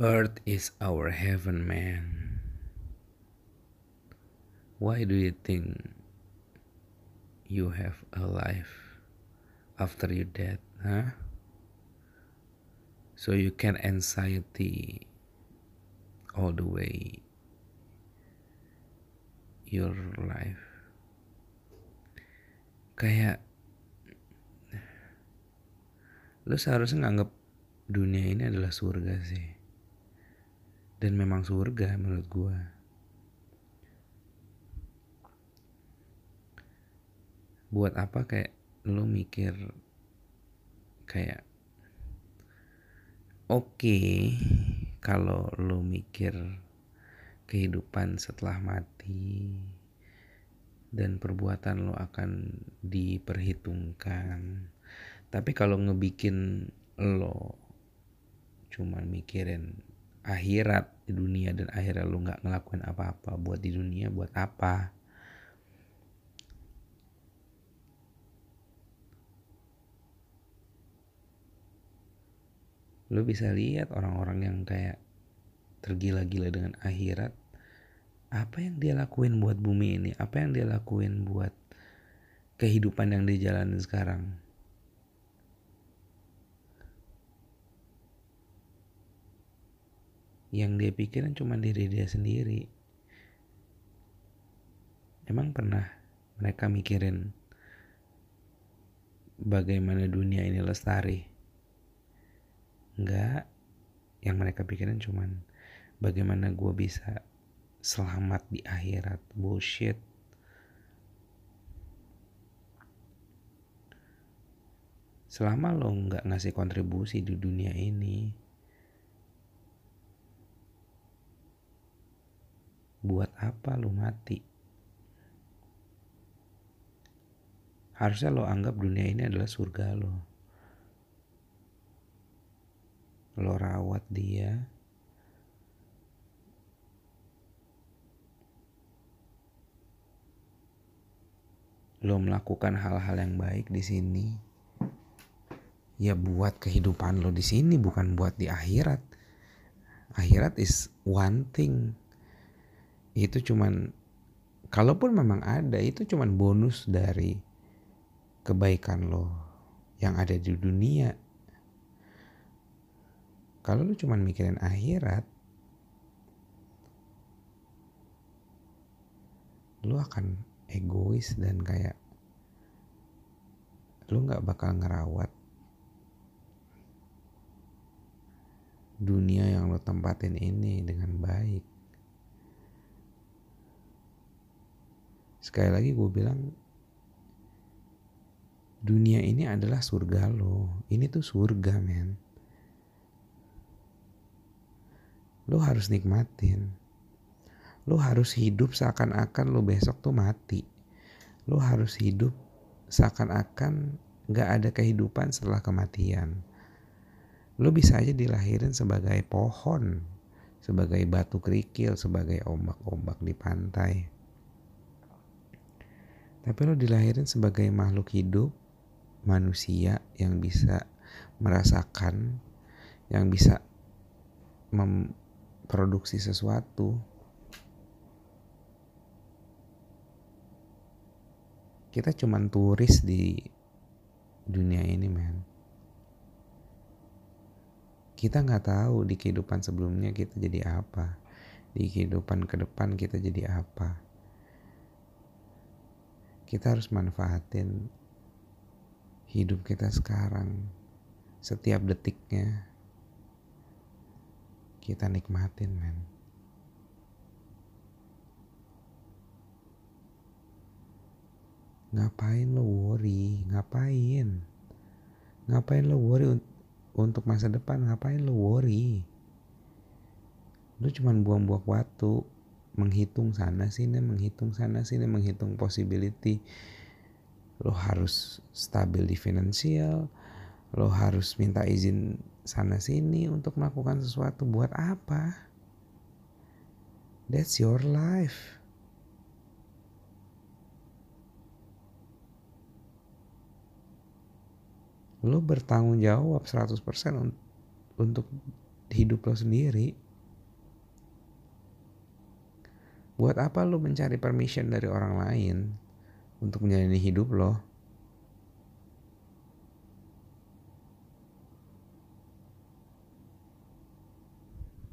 Earth is our heaven, man. Why do you think you have a life after you dead, huh? So you can anxiety all the way your life. Kayak lu seharusnya nganggap dunia ini adalah surga sih dan memang surga menurut gue buat apa kayak lo mikir kayak oke okay, kalau lo mikir kehidupan setelah mati dan perbuatan lo akan diperhitungkan tapi kalau ngebikin lo cuman mikirin akhirat di dunia dan akhirnya lu nggak ngelakuin apa-apa buat di dunia buat apa? Lu bisa lihat orang-orang yang kayak tergila-gila dengan akhirat apa yang dia lakuin buat bumi ini? Apa yang dia lakuin buat kehidupan yang dia jalani sekarang yang dia pikirin cuma diri dia sendiri. Emang pernah mereka mikirin bagaimana dunia ini lestari? Enggak. Yang mereka pikirin cuman bagaimana gue bisa selamat di akhirat. Bullshit. Selama lo nggak ngasih kontribusi di dunia ini buat apa lu mati? Harusnya lo anggap dunia ini adalah surga lo. Lo rawat dia. Lo melakukan hal-hal yang baik di sini. Ya buat kehidupan lo di sini bukan buat di akhirat. Akhirat is one thing itu cuman kalaupun memang ada itu cuman bonus dari kebaikan lo yang ada di dunia. Kalau lo cuman mikirin akhirat lo akan egois dan kayak lo nggak bakal ngerawat dunia yang lo tempatin ini dengan baik sekali lagi gue bilang dunia ini adalah surga lo. Ini tuh surga men. Lo harus nikmatin. Lo harus hidup seakan-akan lo besok tuh mati. Lo harus hidup seakan-akan gak ada kehidupan setelah kematian. Lo bisa aja dilahirin sebagai pohon sebagai batu kerikil sebagai ombak-ombak di pantai tapi lo dilahirin sebagai makhluk hidup, manusia yang bisa merasakan, yang bisa memproduksi sesuatu. Kita cuman turis di dunia ini, men. Kita nggak tahu di kehidupan sebelumnya kita jadi apa, di kehidupan ke depan kita jadi apa kita harus manfaatin hidup kita sekarang. Setiap detiknya kita nikmatin men. Ngapain lo worry? Ngapain? Ngapain lo worry un untuk masa depan? Ngapain lo worry? Lu cuman buang-buang waktu menghitung sana sini menghitung sana sini menghitung possibility. Lo harus stabil di finansial lo harus minta izin sana sini untuk melakukan sesuatu. Buat apa? That's your life. Lo bertanggung jawab 100% untuk hidup lo sendiri buat apa lo mencari permission dari orang lain untuk menjalani hidup lo